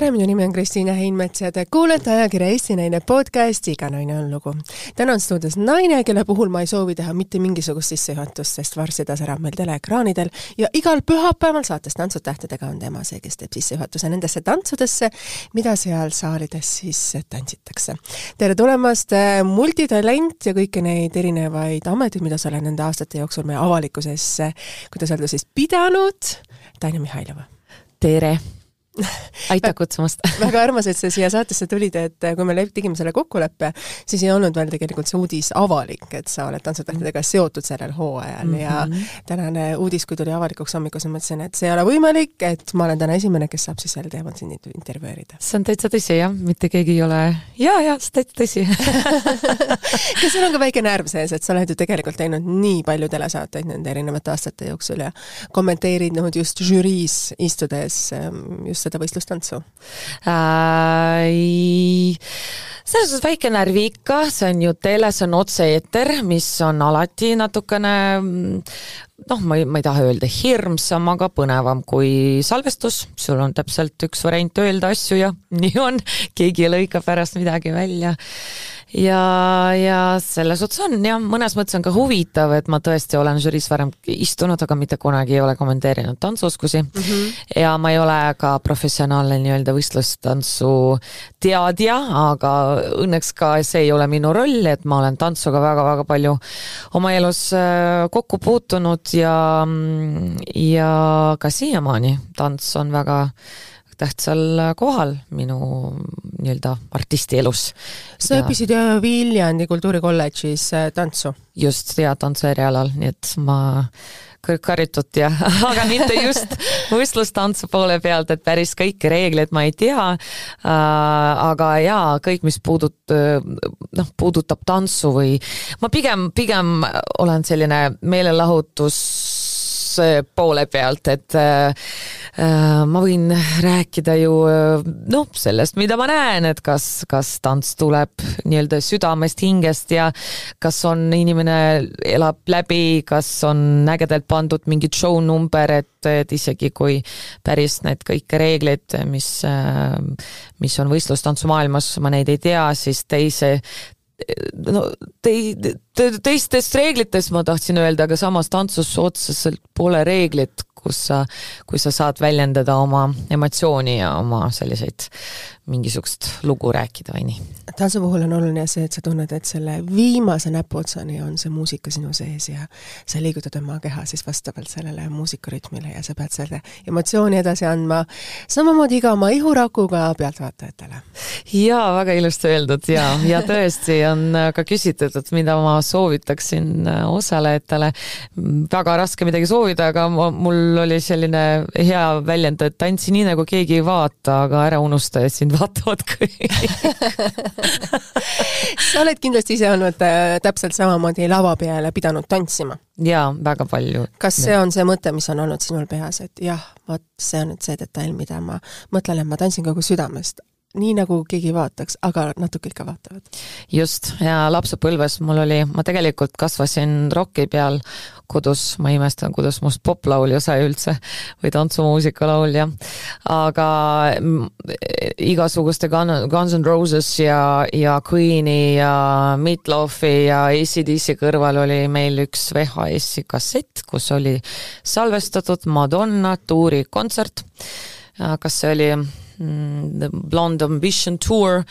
tere, minu nimi on Kristiina Heinmets ja te kuulete ajakirja Eesti Naine podcasti Iga naine on lugu. täna on stuudios naine, kelle puhul ma ei soovi teha mitte mingisugust sissejuhatust, sest varsti ta särab meil teleekraanidel ja igal pühapäeval saates Tantsud tähtedega on tema see, kes teeb sissejuhatuse nendesse tantsudesse, mida seal saalides siis tantsitakse. tere tulemast, äh, multitalent ja kõiki neid erinevaid ameteid, mida sa oled nende aastate jooksul meie avalikkuses, kuidas öelda siis, pidanud, Tanja Mihhailova. tere aitäh kutsumast väga armas, et sa siia saatesse tulid, et kui me tegime selle kokkuleppe, siis ei olnud veel tegelikult see uudis avalik, et sa oled tantsutähtedega seotud sellel hooajal mm -hmm. ja tänane uudis, kui tuli avalikuks hommikul, siis mõtlesin, et see ei ole võimalik, et ma olen täna esimene, kes saab siis sel teemal sind intervjueerida. see on täitsa tõsi jah, mitte keegi ei ole, jaa, jaa, see on täitsa tõsi kas sul on ka väike närv sees, et sa oled ju tegelikult teinud nii palju telesaateid nende erinevate aastate jooksul ja kommenteerinud just žüriis istudes ehm, just seda võistlustantsu äh,? selles suhtes väike närv ikka, see on ju tele, see on otse-eeter, mis on alati natukene noh, ma ei, ma ei taha öelda hirmsam, aga põnevam kui salvestus, sul on täpselt üks variant öelda asju ja nii on, keegi ei lõika pärast midagi välja ja, ja selles suhtes on jah, mõnes mõttes on ka huvitav, et ma tõesti olen žüriis varem istunud, aga mitte kunagi ei ole kommenteerinud tantsuoskusi mm. -hmm. ja ma ei ole ka professionaalne nii-öelda võistlustantsu teadja, aga õnneks ka see ei ole minu roll, et ma olen tantsuga väga-väga palju oma elus äh, kokku puutunud ja, ja ka siiamaani tants on väga tähtsal kohal minu nii-öelda artisti elus. sa õppisid Viljandi Kultuurikolledžis äh, tantsu? just, ja tantsuerialal, nii et ma kõrgharitut ja, aga mitte just võistlustantsu poole pealt, et päris kõiki reegleid ma ei tea äh,. aga jaa, kõik, mis puudut-, noh, puudutab tantsu või ma pigem, pigem olen selline meelelahutus poole pealt, et äh, äh, ma võin rääkida ju äh, noh, sellest, mida ma näen, et kas, kas tants tuleb nii-öelda südamest, hingest ja kas on inimene elab läbi, kas on ägedalt pandud mingi show number, et, et isegi kui päris need kõik reeglid, mis, mis on võistlustantsumaailmas, ma neid ei tea, siis teise no tei-, teistest reeglitest ma tahtsin öelda, aga samas tantsus otseselt pole reeglit, kus sa, kus sa saad väljendada oma emotsiooni ja oma selliseid mingisugust lugu rääkida või nii. tantsu puhul on oluline see, et sa tunned, et selle viimase näpuotsani on see muusika sinu sees ja sa liigutad oma keha siis vastavalt sellele muusikarütmile ja sa pead selle emotsiooni edasi andma samamoodi iga oma ihurakuga pealtvaatajatele. jaa, väga ilusti öeldud ja, ja tõesti on ka küsitud, et mida ma soovitaksin osalejatele. väga raske midagi soovida, aga mul oli selline hea väljend, et tantsi nii, nagu keegi ei vaata, aga ära unusta, et sind vaatavad kõik sa oled kindlasti ise olnud äh, täpselt samamoodi lava peal ja pidanud tantsima? jaa, väga palju. kas see on see mõte, mis on olnud sinul peas, et jah, vot see on nüüd see detail, mida ma mõtlen, et ma tantsin kogu südamest, nii nagu keegi vaataks, aga natuke ikka vaatavad. just, ja lapsepõlves mul oli, ma tegelikult kasvasin roki peal kodus, ma imestan, kuidas must poplaulja sai üldse või tantsumuusika laulja. aga igasuguste Guns N Roses ja, ja Queen'i ja Meatloafi ja ACDC kõrval oli meil üks VHS-i kassett, kus oli salvestatud Madonna tuurikontsert. kas see oli The Blonde Ambition Tour.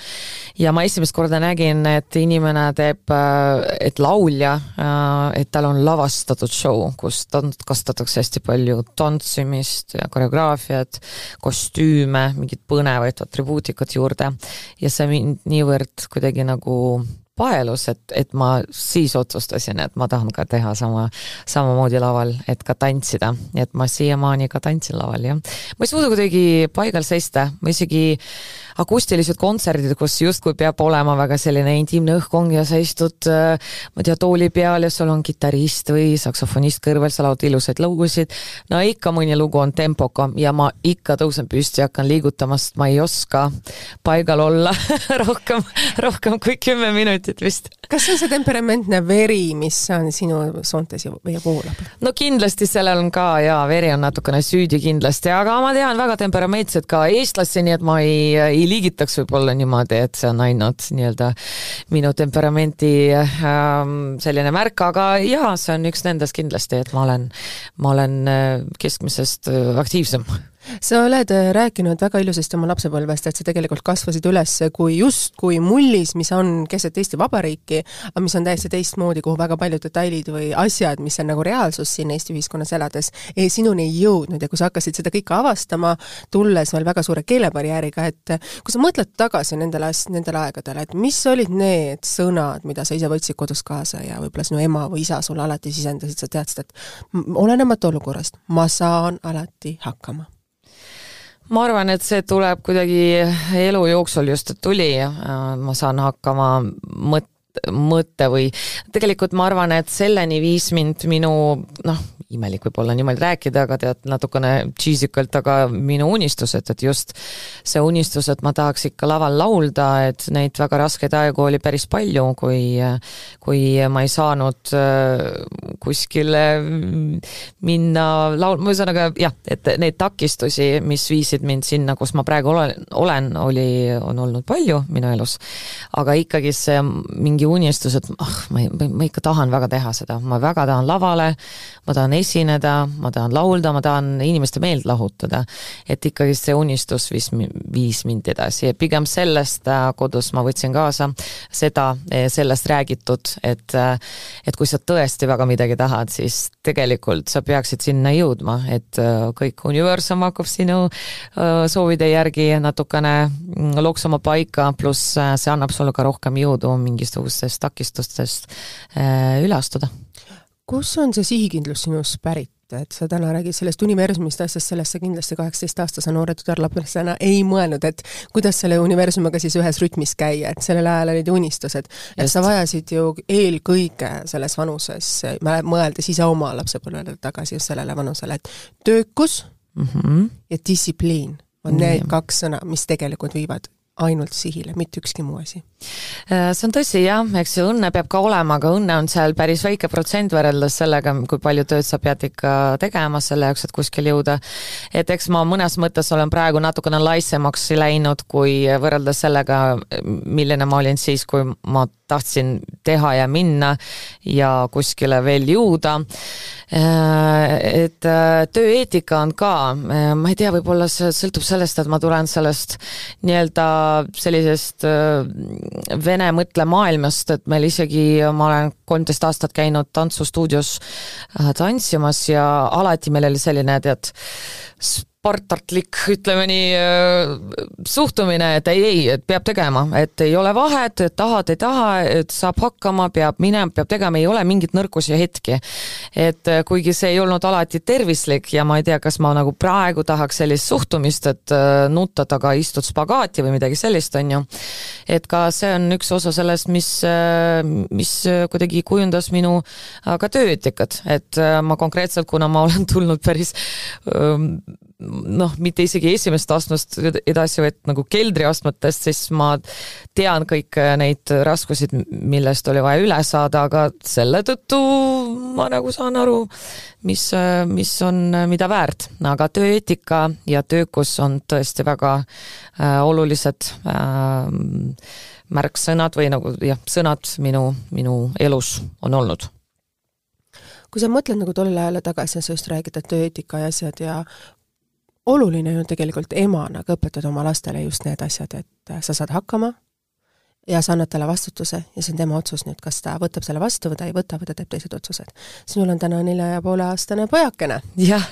Ja ma esimest korda nägin, et inimene teeb, äh, et laulja, äh, et tal on lavastatud show, kus kasutatakse hästi palju tantsimist ja koreograafiat, kostüüme, mingit põnevat atribuutikat juurde. Ja see mind niivõrd kuidagi nagu paelus, et, et ma siis otsustasin, et ma tahan ka teha sama, samamoodi laval, et ka tantsida, et ma siiamaani ka tantsin laval, jah. ma ei suuda kuidagi paigal seista, ma isegi akustilised kontserdid, kus justkui peab olema väga selline intiimne õhkkond ja sa istud äh, ma ei tea, tooli peal ja sul on kitarrist või saksofonist kõrval, sa laulad ilusaid lugusid, no ikka mõni lugu on tempokam ja ma ikka tõusen püsti ja hakkan liigutama, sest ma ei oska paigal olla rohkem, rohkem kui kümme minutit minutid vist. kas see on see temperamentne veri, mis on sinu soontes ja voolab? no kindlasti sellel on ka jaa, veri on natukene süüdi kindlasti, aga ma tean väga temperamentset ka eestlasi, nii et ma ei, ei liigitaks võib-olla niimoodi, et see on ainult nii-öelda minu temperamenti ähm, selline märk, aga jaa, see on üks nendest kindlasti, et ma olen, ma olen äh, keskmisest äh, aktiivsem sa oled äh, rääkinud väga ilusasti oma lapsepõlvest, et sa tegelikult kasvasid üles kui justkui mullis, mis on keset Eesti Vabariiki, aga mis on täiesti teistmoodi, kuhu väga paljud detailid või asjad, mis on nagu reaalsus siin Eesti ühiskonnas elades, sinuni ei jõudnud. Ja kui sa hakkasid seda kõike avastama, tulles veel väga suure keelebarjääriga, et kui sa mõtled tagasi nendele, nendele aegadele, et mis olid need sõnad, mida sa ise võtsid kodust kaasa ja võib-olla sinu ema või isa sulle alati sisendasid, sa teadsid, et olenemata olukorrast, ma saan alati hakkama ma arvan, et see tuleb kuidagi elu jooksul just tuli, ma saan hakkama mõt-, mõte või tegelikult ma arvan, et selleni viis mind minu noh, imelik võib-olla niimoodi rääkida, aga tead, natukene cheesy kalt, aga minu unistused, et just see unistus, et ma tahaks ikka laval laulda, et neid väga raskeid aegu oli päris palju, kui kui ma ei saanud äh, kuskile minna laul-, ühesõnaga jah, et neid takistusi, mis viisid mind sinna, kus ma praegu olen, olen, oli, on olnud palju minu elus, aga ikkagi see mingi unistus, et ah, ma, ma, ma ikka tahan väga teha seda, ma väga tahan lavale, ma tahan esineda, ma tahan laulda, ma tahan inimeste meelt lahutada. et ikkagi see unistus viis, viis mind edasi ja pigem sellest äh, kodus ma võtsin kaasa seda, eh, sellest räägitud, et äh, et kui sa tõesti väga midagi tahad, siis tegelikult sa peaksid sinna jõudma, et äh, kõik universum hakkab sinu soovide järgi natukene mm, loksuma paika, pluss see annab sulle ka rohkem jõudu mingisugustest takistustest üle astuda kus on see sihikindlus sinus pärit? et sa täna räägid sellest universumist asjast, sellest sa kindlasti kaheksateistaastase noore tütarlapsena ei mõelnud, et kuidas selle universumiga siis ühes rütmis käia, et sellel ajal olid unistused. et sa vajasid ju eelkõige selles vanuses, mõeldes ise oma lapsepõlvele tagasi just sellele vanusele, et töökus mm -hmm. ja distsipliin on need kaks sõna, mis tegelikult viivad ainult sihile, mitte ükski muu asi. Äh, see on tõsi jah, eks ju, õnne peab ka olema, aga õnne on seal päris väike protsent võrreldes sellega, kui palju tööd sa pead ikka tegema selle jaoks, et kuskile jõuda. et eks ma mõnes mõttes olen praegu natukene laisemaks läinud, kui võrreldes sellega, milline ma olin siis, kui ma tahtsin teha ja minna ja kuskile veel jõuda. Äh, et äh, tööeetika on ka, ma ei tea, võib-olla see sõltub sellest, et ma tulen sellest nii-öelda sellisest äh, vene mõtlemaailmast, et meil isegi, ma olen kolmteist aastat käinud tantsustuudios äh, tantsimas ja alati meil oli selline, tead, spartatlik, ütleme nii, äh, suhtumine, et ei, ei, et peab tegema, et ei ole vahet, et tahad, ei taha, et saab hakkama, peab minema, peab tegema, ei ole mingit nõrkusi hetki. et äh, kuigi see ei olnud alati tervislik ja ma ei tea, kas ma nagu praegu tahaks sellist suhtumist, et äh, nutta taga istud spagaati või midagi sellist, on ju, et ka see on üks osa sellest, mis, mis kuidagi kujundas minu ka tööeetikat, et ma konkreetselt, kuna ma olen tulnud päris ähm, noh, mitte isegi esimesest astmest edasi, vaid nagu keldriastmetest, siis ma tean kõiki neid raskusid, millest oli vaja üle saada, aga selle tõttu ma nagu saan aru, mis, mis on mida väärt. aga tööeetika ja töökus on tõesti väga äh, olulised äh, märksõnad või nagu jah, sõnad minu, minu elus on olnud kui sa mõtled nagu tollele ajale tagasi, sa just räägid, et tööeetika ja asjad ja oluline on tegelikult emana ka õpetada oma lastele just need asjad, et sa saad hakkama, ja sa annad talle vastutuse ja see on tema otsus nüüd, kas ta võtab selle vastu või ta ei võta või ta teeb teised otsused. sinul on täna nelja ja poole aastane pojakene.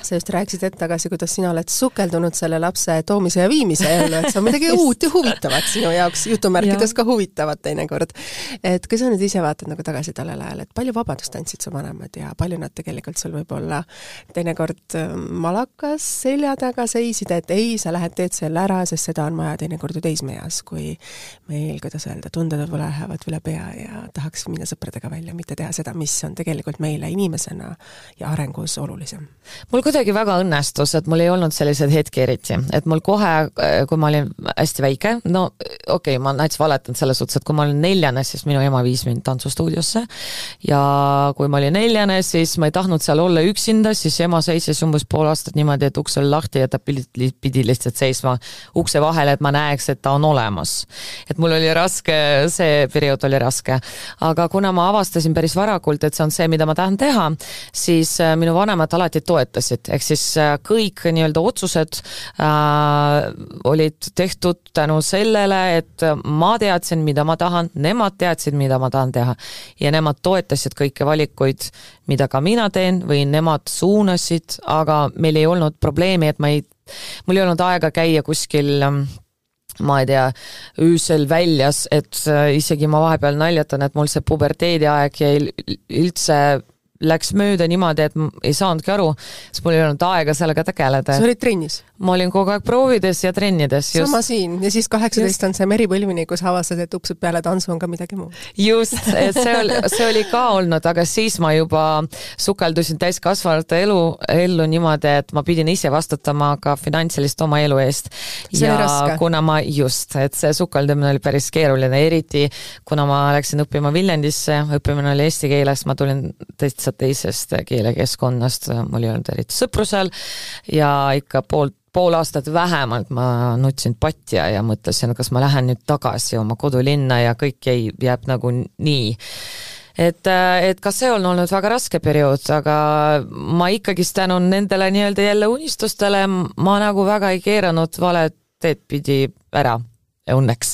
sa just rääkisid hetk tagasi, kuidas sina oled sukeldunud selle lapse toomise ja viimise ellu, et see on midagi uut ja huvitavat sinu jaoks, jutumärkides ka huvitavat teinekord. et kui sa nüüd ise vaatad nagu tagasi tollel ajal, et palju vabadust andsid su vanemad ja palju nad tegelikult sul võib-olla teinekord ähm, malakas selja taga seisid, et ei, sa lähed, teed selle ära, sest seda on vaja teinekord ju teismeeas, kui meil, kuidas öelda, nii-öelda tunded võib-olla lähevad üle pea ja tahaks minna sõpradega välja, mitte teha seda, mis on tegelikult meile inimesena ja arengus olulisem. mul kuidagi väga õnnestus, et mul ei olnud selliseid hetki eriti, et mul kohe, kui ma olin hästi väike, no okei okay,, ma näiteks valetan selles suhtes, et kui ma olin neljane, siis minu ema viis mind tantsustuudiosse ja kui ma olin neljane, siis ma ei tahtnud seal olla üksinda, siis ema seisis umbes pool aastat niimoodi, et uks oli lahti ja ta pidi, lihtsalt seisma ukse vahele, et ma näeks, et ta on olemas. et mul oli raske, see periood oli raske. aga kuna ma avastasin päris varakult, et see on see, mida ma tahan teha, siis äh, minu vanemad alati toetasid, ehk siis äh, kõik nii-öelda otsused äh, olid tehtud tänu sellele, et ma teadsin, mida ma tahan, nemad teadsid, mida ma tahan teha. ja nemad toetasid kõiki valikuid, mida ka mina teen või nemad suunasid, aga meil ei olnud probleemi, et ma ei, mul ei olnud aega käia kuskil ähm, ma ei tea, öösel väljas, et äh, isegi ma vahepeal naljatan, et mul see puberteediaeg jäi üldse läks mööda niimoodi, et ei saanudki aru, sest mul ei olnud aega sellega tegeleda. sa olid trennis? ma olin kogu aeg proovides ja trennides. sama siin ja siis kaheksateist on see meripõlvini, kus avastad, et ups, peale tantsu on ka midagi muud. just, et see oli, see oli ka olnud, aga siis ma juba sukeldusin täiskasvanute elu, ellu niimoodi, et ma pidin ise vastutama ka finantsilist oma elu eest. ja kuna ma just, et see sukeldumine oli päris keeruline, eriti kuna ma läksin õppima Viljandisse, õppimine oli eesti keeles, ma tulin täitsa teisest keelekeskkonnast, mul ei olnud eriti sõpru seal ja ikka poolt pool aastat vähemalt ma nutsin patja ja mõtlesin, kas ma lähen nüüd tagasi oma kodulinna ja kõik jäi, jääb nagu nii. Et, et ka see on olnud väga raske periood, aga ma ikkagist tänu nendele nii-öelda jälle unistustele ma nagu väga ei keeranud valet teed pidi ära õnneks.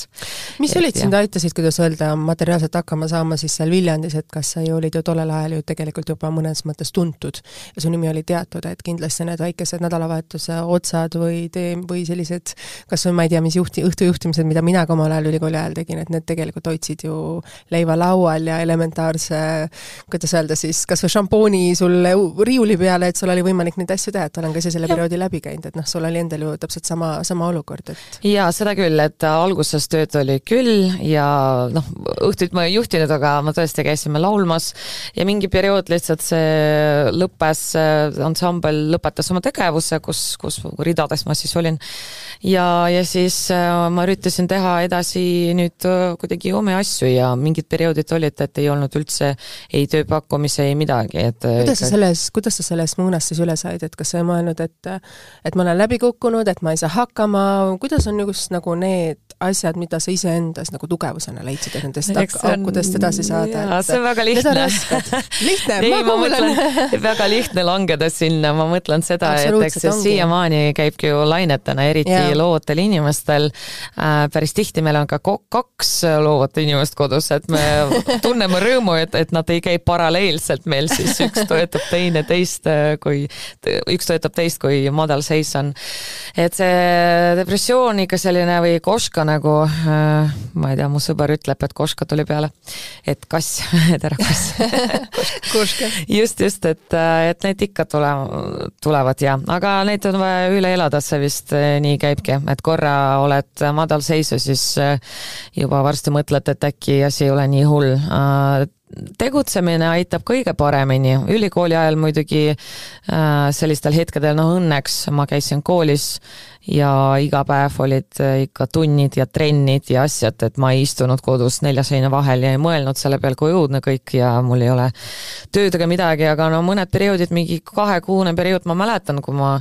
mis et, olid sind aitasid, kuidas öelda, materiaalselt hakkama saama siis seal Viljandis, et kas sa ju olid ju tollel ajal ju tegelikult juba mõnes mõttes tuntud ja su nimi oli teatud, et kindlasti need väikesed nädalavahetuse otsad või tee- või sellised kas või ma ei tea, mis juhti, õhtujuhtimised, mida mina ka omal ajal ülikooli ajal tegin, et need tegelikult hoidsid ju leiva laual ja elementaarse, kuidas öelda siis, kas või šampooni sul riiuli peale, et sul oli võimalik neid asju teha, et olen ka ise selle ja. perioodi läbi käinud, et noh, sul oli endal ju täpselt sama, sama olukord, et jaa, seda küll, et alguses tööd oli küll ja noh, õhtuid ma ei juhtinud, aga ma tõesti käisime laulmas ja mingi periood lihtsalt see lõppes, ansambel lõpetas oma tegevuse, kus, kus ridades ma siis olin. ja, ja siis äh, ma üritasin teha edasi nüüd äh, kuidagi omi asju ja mingid perioodid olid, et ei olnud üldse ei tööpakkumisi, ei midagi, et äh, kuidas sa selles, kuidas sa sellest mõõnast siis üle said, et kas sa ei mõelnud, et et ma olen läbi kukkunud, et ma ei saa hakkama, kuidas on just nagu need asjad, mida sa iseendas nagu tugevusena leidsid, et nendest aukudest edasi saada? see on väga lihtne. lihtne, ma kuulen. väga lihtne langeda sinna, ma mõtlen seda, et eks see siiamaani käibki ju lainetena, eriti ja. loovatel inimestel äh,. päris tihti meil on ka kaks loovat inimest kodus, et me tunneme rõõmu, et, et nad ei käi paralleelselt meil, siis üks toetab teine teist, äh, kui, üks toetab teist, kui madalseis on. et see depressioon ikka selline või koška nagu äh, ma ei tea, mu sõber ütleb, et koška tuli peale. et kass tere kass. Just, just, et, äh, et need ikka tule, tulevad ja, aga neid on vaja üle elada, see vist äh, nii käibki, et korra oled madalseisu, siis juba varsti mõtled, et äkki asi ei ole nii hull tegutsemine aitab kõige paremini, ülikooli ajal muidugi sellistel hetkedel, noh õnneks ma käisin koolis ja iga päev olid äh, ikka tunnid ja trennid ja asjad, et ma ei istunud kodus nelja seina vahel ja ei mõelnud selle peal, kui õudne kõik ja mul ei ole tööd ega midagi, aga no mõned perioodid, mingi kahekuune periood, ma mäletan, kui ma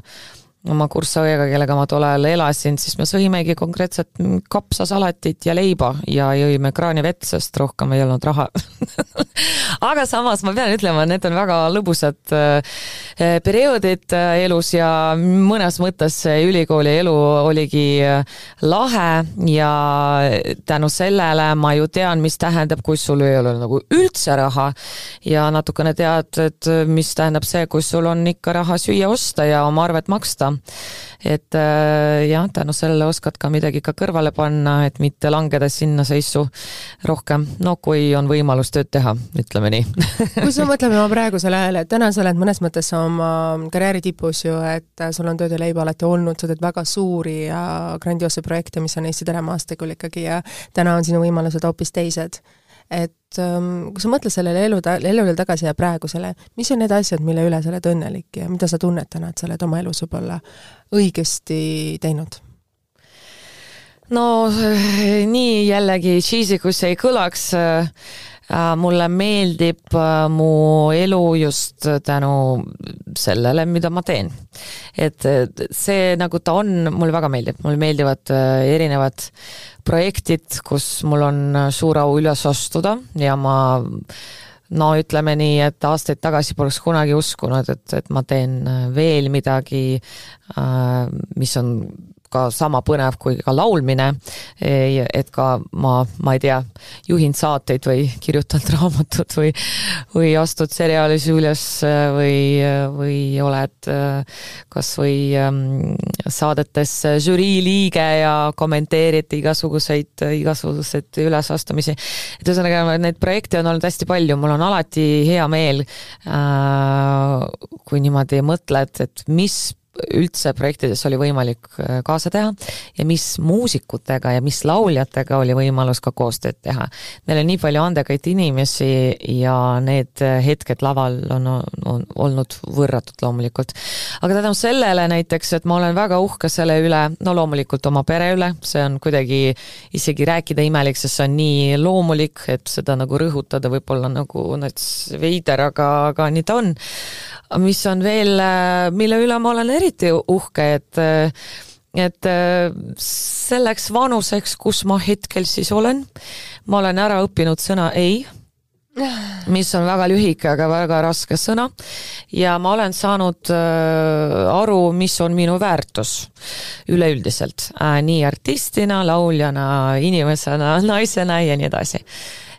oma kurssaõega, kellega ma tol ajal elasin, siis me sõimegi konkreetselt kapsasalatit ja leiba ja jõime kraanivett, sest rohkem ei olnud raha. Aga samas ma pean ütlema, need on väga lõbusad äh, perioodid äh, elus ja mõnes mõttes see ülikooli elu oligi äh, lahe ja tänu sellele ma ju tean, mis tähendab, kui sul ei ole nagu üldse raha. Ja natukene tead, et mis tähendab see, kui sul on ikka raha süüa osta ja oma arvet maksta et äh, jah, tänu sellele oskad ka midagi ka kõrvale panna, et mitte langeda sinna seisu rohkem, no kui on võimalus tööd teha, ütleme nii. Kui sa mõtled oma praegusele ajale, et täna sa oled mõnes mõttes oma karjääri tipus ju, et sul on tööd ja leiba alati olnud, sa teed väga suuri ja grandioosseid projekte, mis on Eesti telemaastikul ikkagi ja täna on sinu võimalused hoopis teised et ähm, kui sa mõtled sellele elu elule tagasi ja praegusele, mis on need asjad, mille üle sa oled õnnelik ja mida sa tunned täna, et sa oled oma elus võib-olla õigesti teinud? no nii jällegi cheesy, kui see ei kõlaks Äh, mulle meeldib äh, mu elu just tänu sellele, mida ma teen. et see, nagu ta on, mulle väga meeldib, mulle meeldivad äh, erinevad projektid, kus mul on suur au üles astuda ja ma no ütleme nii, et aastaid tagasi poleks kunagi uskunud, et, et ma teen veel midagi, mis on ka sama põnev kui ka laulmine, et ka ma, ma ei tea, juhin saateid või kirjutan raamatut või või astud seriaalis üles või, või oled kas või ähm, saadetes žürii liige ja kommenteerid igasuguseid, igasuguseid ülesastumisi. et ühesõnaga, neid projekte on olnud hästi palju, mul on alati hea meel, äh, kui niimoodi mõtled, et mis üldse projektides oli võimalik äh, kaasa teha ja mis muusikutega ja mis lauljatega oli võimalus ka koostööd teha. meil on nii palju andekaid inimesi ja need hetked laval on, on olnud võrratud loomulikult. aga tänu sellele näiteks, et ma olen väga uhke selle üle, no loomulikult oma pere üle, see on kuidagi isegi rääkida imelik, sest see on nii loomulik, et seda nagu rõhutada võib-olla nagu nats veider, aga, aga nii ta on mis on veel, mille üle ma olen eriti uhke, et et selleks vanuseks, kus ma hetkel siis olen, ma olen ära õppinud sõna ei, mis on väga lühike, aga väga raske sõna. ja ma olen saanud aru, mis on minu väärtus üleüldiselt, nii artistina, lauljana, inimesena, naisena ja nii edasi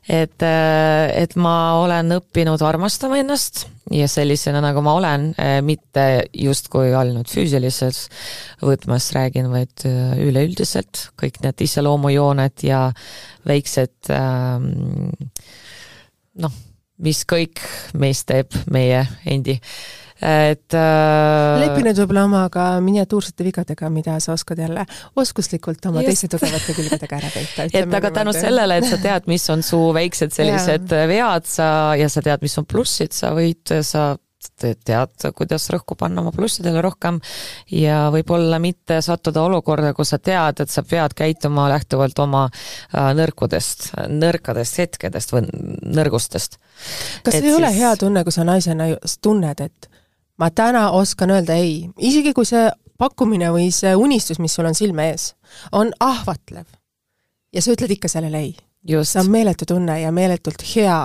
et, äh, et ma olen õppinud armastama ennast ja sellisena, nagu ma olen, äh, mitte justkui ainult füüsilises võtmes räägin, vaid äh, üleüldiselt. Kõik need iseloomujooned ja väiksed ähm, noh, mis kõik meist teeb meie endi et äh, lepi nüüd võib-olla oma ka miniatuursete vigadega, mida sa oskad jälle oskuslikult oma Just. teiste tugevate külgedega ära peita. et aga tänu sellele, et sa tead, mis on su väiksed sellised vead, sa, ja sa tead, mis on plussid, sa võid, sa tead, kuidas rõhku panna oma plussidele rohkem ja võib-olla mitte sattuda olukorda, kus sa tead, et sa pead käituma lähtuvalt oma äh, nõrkudest, nõrkadest hetkedest või nõrgustest. kas et ei siis... ole hea tunne, kui sa naisena tunned, et ma täna oskan öelda ei, isegi kui see pakkumine või see unistus, mis sul on silme ees, on ahvatlev ja sa ütled ikka sellele ei. see on meeletu tunne ja meeletult hea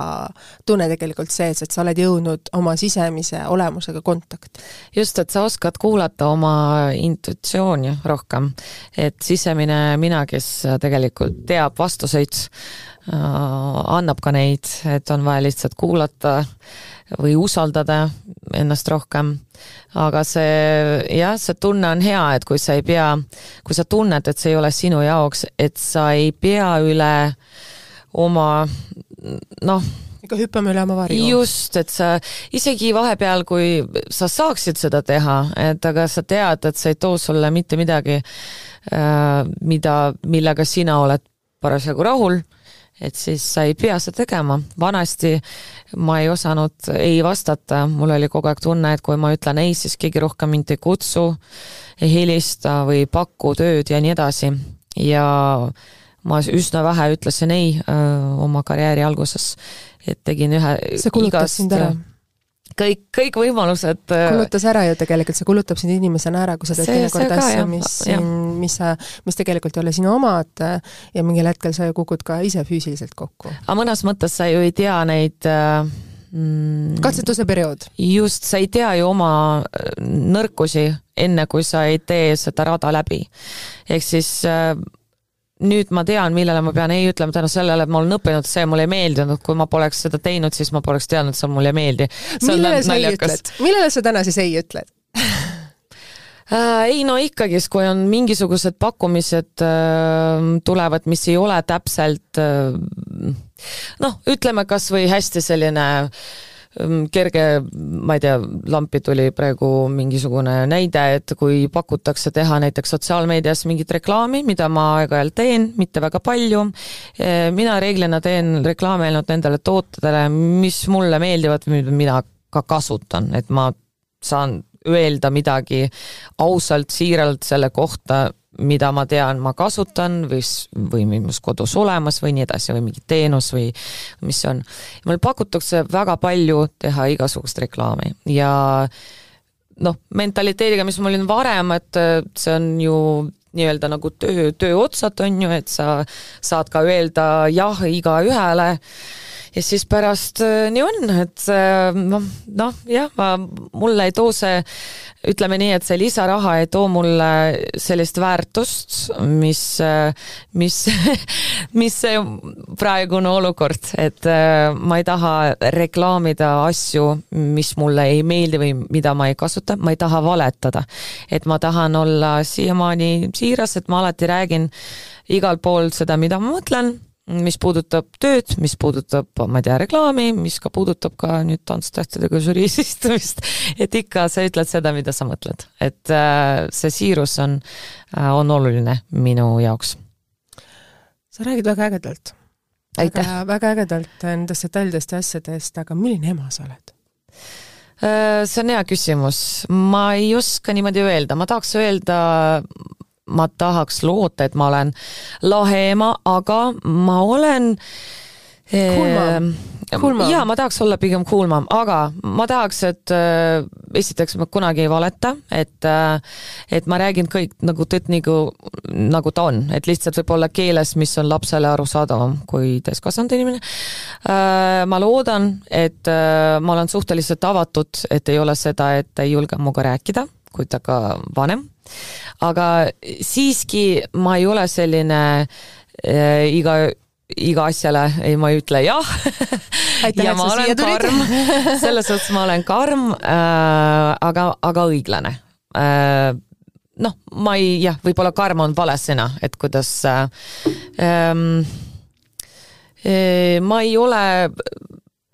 tunne tegelikult sees, et sa oled jõudnud oma sisemise olemusega kontakti. just, et sa oskad kuulata oma intuitsiooni rohkem. et sisemine mina, kes tegelikult teab vastuseid, annab ka neid, et on vaja lihtsalt kuulata või usaldada ennast rohkem. aga see jah, see tunne on hea, et kui sa ei pea, kui sa tunned, et see ei ole sinu jaoks, et sa ei pea üle oma noh, ikka hüppame üle oma varju. just, et sa isegi vahepeal, kui sa saaksid seda teha, et aga sa tead, et see ei too sulle mitte midagi, äh, mida, millega sina oled parasjagu rahul et siis sa ei pea seda tegema. vanasti ma ei osanud ei vastata, mul oli kogu aeg tunne, et kui ma ütlen ei, siis keegi rohkem mind ei kutsu, ei helista või ei paku tööd ja nii edasi. ja ma üsna vähe ütlesin ei öö, oma karjääri alguses, et tegin ühe see kulutas sind ära? Kõik, kõik võimalused. Äh, kulutas ära ju tegelikult, see kulutab sind inimesena ära, kui sa teed teinekord asju, mis, mis sa, mis tegelikult ei ole sinu omad ja mingil hetkel sa ju kukud ka ise füüsiliselt kokku. aga mõnes mõttes sa ju ei tea neid äh, mm, katsetuse periood. just, sa ei tea ju oma äh, nõrkusi, enne kui sa ei tee seda rada läbi. ehk siis nüüd ma tean, millele ma pean ei ütlema tänu sellele, et ma olen õppinud, see mulle ei meeldinud, kui ma poleks seda teinud, siis ma poleks teadnud, see mulle ei meeldi. millele sa ei ütled, millele sa täna siis ei ütled äh,? ei no ikkagist, kui on mingisugused pakkumised äh, tulevad, mis ei ole täpselt äh, noh, ütleme kas või hästi selline äh, kerge, ma ei tea, lampi tuli praegu mingisugune näide, et kui pakutakse teha näiteks sotsiaalmeedias mingit reklaami, mida ma aeg-ajalt teen, mitte väga palju, äh, mina reeglina teen reklaami ainult nendele tootedele, mis mulle meeldivad, mida mina ka kasutan, et ma saan öelda midagi ausalt, siiralt selle kohta, mida ma tean, ma kasutan või, või mis kodus olemas või nii edasi või mingi teenus või mis see on. mul pakutakse väga palju teha igasugust reklaami ja noh, mentaliteediga, mis mul on varem, et see on ju nii-öelda nagu töö, töö otsad, on ju, et sa saad ka öelda jah igaühele ja siis pärast äh, nii on, et äh, noh, noh jah, ma, mulle ei too see, ütleme nii, et see lisaraha ei too mulle sellist väärtust, mis, äh, mis mis see praegune olukord, et ma ei taha reklaamida asju, mis mulle ei meeldi või mida ma ei kasuta, ma ei taha valetada. et ma tahan olla siiamaani siiras, et ma alati räägin igal pool seda, mida ma mõtlen mis puudutab tööd, mis puudutab, ma ei tea, reklaami, mis ka puudutab ka nüüd Tantsutähtedega žüriis istumist, et ikka sa ütled seda, mida sa mõtled, et äh, see siirus on, äh, on oluline minu jaoks. sa räägid väga ägedalt. väga, väga ägedalt nendest detailidest ja asjadest, aga milline ema sa oled? Äh, see on hea küsimus, ma ei oska niimoodi öelda, ma tahaks öelda ma tahaks loota, et ma olen lahe ema, aga ma olen mom. Cool mom. jaa, ma tahaks olla pigem mom, aga ma tahaks, et äh, esiteks ma kunagi ei valeta, et äh, et ma räägin kõik nagu tõtt nagu, nagu ta on, et lihtsalt võib-olla keeles, mis on lapsele arusaadavam kui täiskasvanud inimene äh,. ma loodan, et äh, ma olen suhteliselt avatud, et ei ole seda, et ei julge minuga rääkida, kui ta ka vanem aga siiski ma ei ole selline äh, iga iga asjale ei, ma ei ütle jah. Ja ma olen karm, selles suhtes ma olen karm äh,, aga, aga õiglane. Äh,. noh, ma ei, jah, võib-olla karm on vale sõna, et kuidas äh, ähm, äh, ma ei ole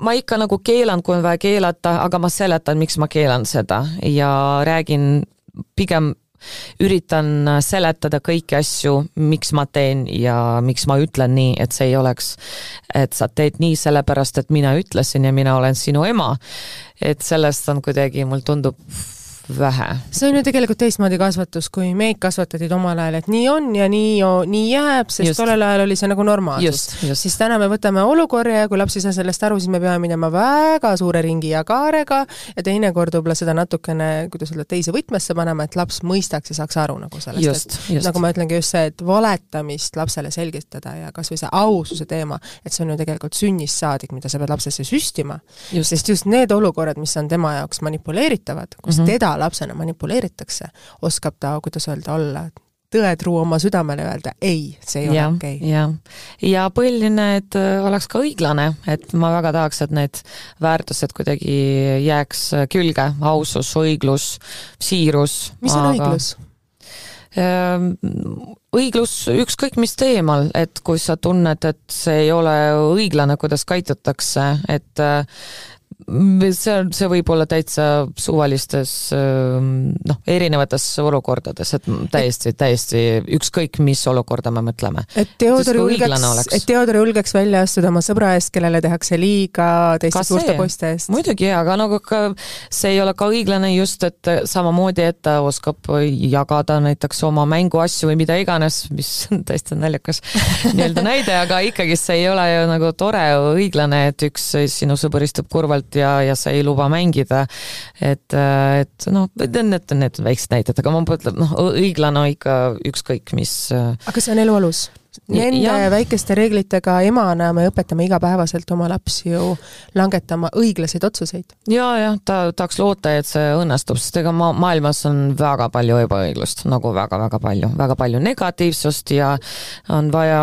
ma ikka nagu keelan, kui on vaja keelata, aga ma seletan, miks ma keelan seda. Ja räägin pigem üritan seletada kõiki asju, miks ma teen ja miks ma ütlen nii, et see ei oleks, et sa teed nii sellepärast, et mina ütlesin ja mina olen sinu ema. et sellest on kuidagi, mulle tundub vähe. see on ju tegelikult teistmoodi kasvatus, kui meid kasvatati omal ajal, et nii on ja nii, nii jääb, sest just. tollel ajal oli see nagu normaalsus. siis täna me võtame olukorra ja kui laps ei saa sellest aru, siis me peame minema väga suure ringi ja kaarega ja teinekord võib-olla seda natukene, kuidas öelda, teise võtmesse panema, et laps mõistaks ja saaks aru nagu sellest, et nagu ma ütlengi, just see, et valetamist lapsele selgitada ja kas või see aususe teema, et see on ju tegelikult sünnist saadik, mida sa pead lapsesse süstima. sest just need olukorrad, mis on tema jaoks manipuleeritavad, kus mm -hmm. Teda lapsena manipuleeritakse, oskab ta, kuidas öelda, olla tõetruu oma südamele öelda ei, see ei ja, ole okei okay.. jah, ja põhiline, et äh, oleks ka õiglane, et ma väga tahaks, et need väärtused kuidagi jääks külge, ausus, õiglus, siirus. mis on aga... õiglus? Ähm, õiglus ükskõik mis teemal, et kui sa tunned, et see ei ole õiglane, kuidas käitutakse, et äh, see on, see võib olla täitsa suvalistes ähm, noh, erinevates olukordades, et täiesti, täiesti ükskõik, mis olukorda me mõtleme. et Theodor julgeks, et Theodor julgeks välja astuda oma sõbra eest, kellele tehakse liiga teiste suurte poiste eest. muidugi, aga nagu ka see ei ole ka õiglane just, et samamoodi, et ta oskab jagada näiteks oma mänguasju või mida iganes, mis on täiesti naljakas nii-öelda näide, aga ikkagi see ei ole ju nagu tore, õiglane, et üks sinu sõber istub kurvalt pealt ja, ja sa ei luba mängida. et, et noh, need on need väiksed näited, aga ma mõtlen, noh, õiglane ikka ükskõik mis. aga see on elu alus? Nende ja. väikeste reeglitega emana me õpetame igapäevaselt oma lapsi ju langetama õiglaseid otsuseid. ja, jah, ta tahaks loota, et see õnnestub, sest ega ma, maailmas on väga palju ebaõiglust, nagu väga-väga palju, väga palju negatiivsust ja on vaja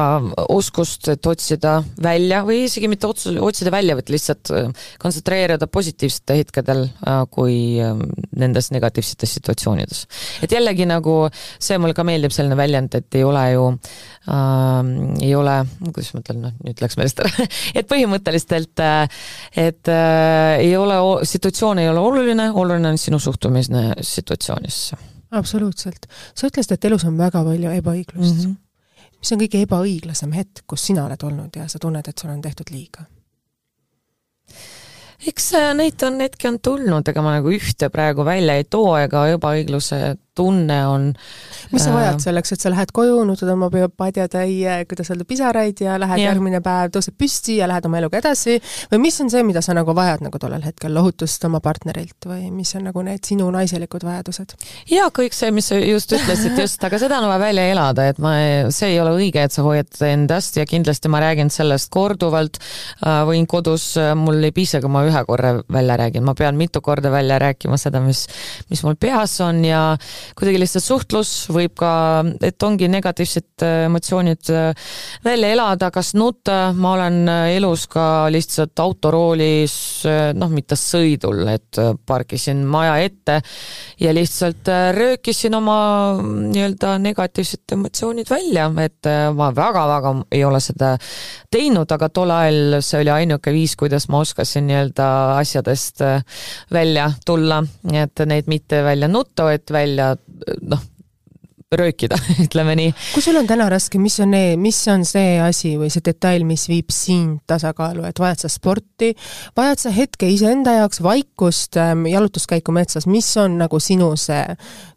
oskust, et otsida välja või isegi mitte otsus, otsida välja, vaid lihtsalt äh, kontsentreeruda positiivsetel hetkedel, äh, kui äh, nendes negatiivsetes situatsioonides. et jällegi nagu see mulle ka meeldib, selline väljend, et ei ole ju äh, ei ole, kuidas ma ütlen, noh nüüd läks meelest ära et põhimõtteliselt, äh, et äh, ei ole, situatsioon ei ole oluline, oluline on sinu suhtumine situatsioonisse. absoluutselt. sa ütlesid, et elus on väga palju ebaõiglust mm. -hmm. mis on kõige ebaõiglasem hetk, kus sina oled olnud ja sa tunned, et sulle on tehtud liiga? eks äh, neid on hetki on tulnud, ega ma nagu ühte praegu välja ei too, ega ebaõigluse tunne on. mis sa vajad äh, selleks, et sa lähed koju, nutad oma padjatäie, kuidas öelda, pisaraid ja lähed ja. järgmine päev, tõused püsti ja lähed oma eluga edasi või mis on see, mida sa nagu vajad nagu tollel hetkel, lohutust oma partnerilt või mis on nagu need sinu naiselikud vajadused? jaa, kõik see, mis sa just ütlesid, just, aga seda on vaja välja elada, et ma, see ei ole õige, et sa hoiad endast ja kindlasti ma räägin sellest korduvalt, äh, võin kodus, äh, mul ei piisa, kui ma ühe korra välja räägin, ma pean mitu korda välja rääkima seda, mis, mis mul peas on ja kuidagi lihtsalt suhtlus võib ka, et ongi negatiivsed äh, emotsioonid äh, välja elada, kas nutta, ma olen äh, elus ka lihtsalt autoroolis, noh, mitte sõidul, et parkisin maja ette ja lihtsalt röökisin oma nii-öelda negatiivsed emotsioonid välja, et ma väga-väga ei ole seda teinud, aga tol ajal see oli ainuke viis, kuidas ma oskasin nii-öelda asjadest välja tulla, et neid mitte välja nutta, vaid välja noh, röökida, ütleme nii. kui sul on täna raske, mis on, mis on see asi või see detail, mis viib sind tasakaalu, et vajad sa sporti, vajad sa hetke iseenda jaoks vaikust, ähm, jalutuskäiku metsas, mis on nagu sinu see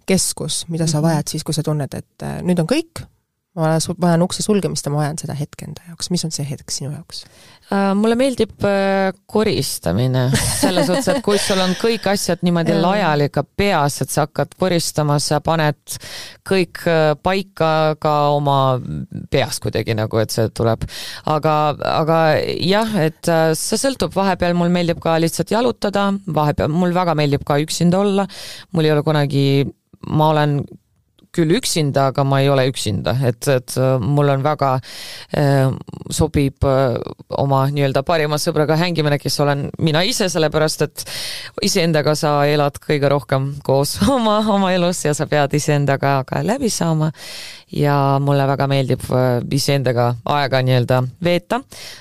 keskus, mida sa mhm. vajad siis, kui sa tunned, et äh, nüüd on kõik, ma vajan ukse sulgemist ja ma vajan seda hetke enda jaoks, mis on see hetk sinu jaoks? Äh, mulle meeldib äh, koristamine, selles suhtes, et kui sul on kõik asjad niimoodi laiali ka peas, et sa hakkad koristama, sa paned kõik äh, paika ka oma peas kuidagi nagu, et see tuleb. aga, aga jah, et see sõltub, vahepeal mul meeldib ka lihtsalt jalutada, vahepeal mul väga meeldib ka üksinda olla, mul ei ole kunagi ma olen küll üksinda, aga ma ei ole üksinda, et, et äh, mul on väga äh, sobib äh, oma nii-öelda parima sõbraga hängimine, kes olen mina ise, sellepärast et iseendaga sa elad kõige rohkem koos oma, oma elus ja sa pead iseendaga ka läbi saama. ja mulle väga meeldib äh, iseendaga aega nii-öelda veeta.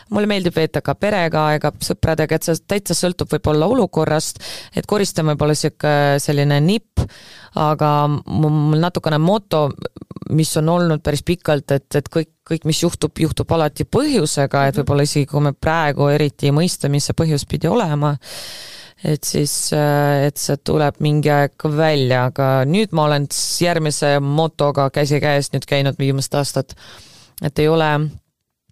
mulle meeldib veeta ka perega aega, sõpradega, et see täitsa sõltub võib-olla olukorrast, et koristamine pole sihuke selline nipp aga mul natukene moto, mis on olnud päris pikalt, et, et kõik, kõik, mis juhtub, juhtub alati põhjusega, et võib-olla isegi kui me praegu eriti ei mõista, mis see põhjus pidi olema, et siis, et see tuleb mingi aeg välja, aga nüüd ma olen järgmise motoga käsikäes nüüd käinud viimased aastad, et ei ole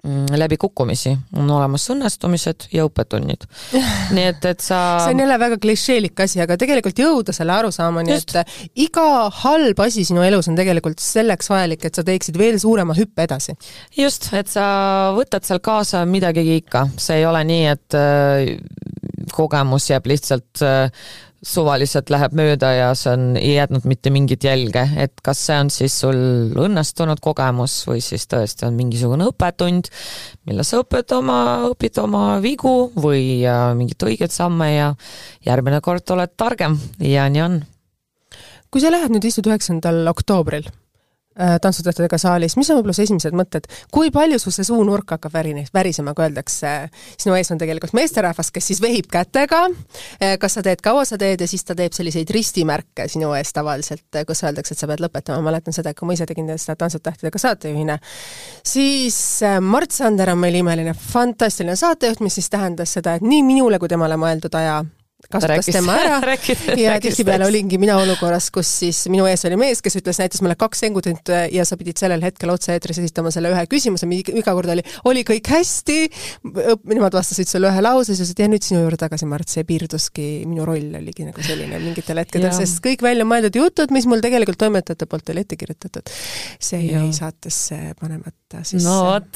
Mm, läbi kukkumisi on olemas õnnestumised ja õppetunnid. nii et, et sa see on jälle väga klišeelik asi, aga tegelikult jõuda selle arusaamani, et iga halb asi sinu elus on tegelikult selleks vajalik, et sa teeksid veel suurema hüppe edasi. just, et sa võtad seal kaasa midagigi ikka, see ei ole nii, et äh, kogemus jääb lihtsalt äh, suvaliselt läheb mööda ja see on, ei jätnud mitte mingit jälge, et kas see on siis sul õnnestunud kogemus või siis tõesti on mingisugune õppetund, mille sa õpid oma, õpid oma vigu või mingeid õigeid samme ja järgmine kord oled targem ja nii on. kui sa lähed nüüd istud üheksandal oktoobril Äh, tantsutähtedega saalis, mis on võib-olla su esimesed mõtted, kui palju sul see suunurk hakkab värini, värisema, kui öeldakse, sinu ees on tegelikult meesterahvas, kes siis vehib kätega, äh, kas sa teed, kaua sa teed ja siis ta teeb selliseid ristimärke sinu ees tavaliselt, äh, kus öeldakse, et sa pead lõpetama, ma mäletan seda, kui ma ise tegin seda Tantsutähtedega saatejuhina, siis Mart Sander on meil imeline, fantastiline saatejuht, mis siis tähendas seda, et nii minule kui temale mõeldud aja kasutas rääkis, tema ära. ja tihtipeale olingi mina olukorras, kus siis minu ees oli mees, kes ütles, näitas mulle kaks sengutit ja sa pidid sellel hetkel otse-eetris esitama selle ühe küsimuse, iga kord oli, oli kõik hästi, nemad vastasid sulle ühe lause, siis ütlesid, ja nüüd sinu juurde tagasi, Mart, see piirduski, minu roll oligi nagu selline mingitel hetkedel, sest kõik väljamõeldud jutud, mis mul tegelikult toimetajate poolt oli ette kirjutatud, see jäi saatesse panemata ette siis? no vot,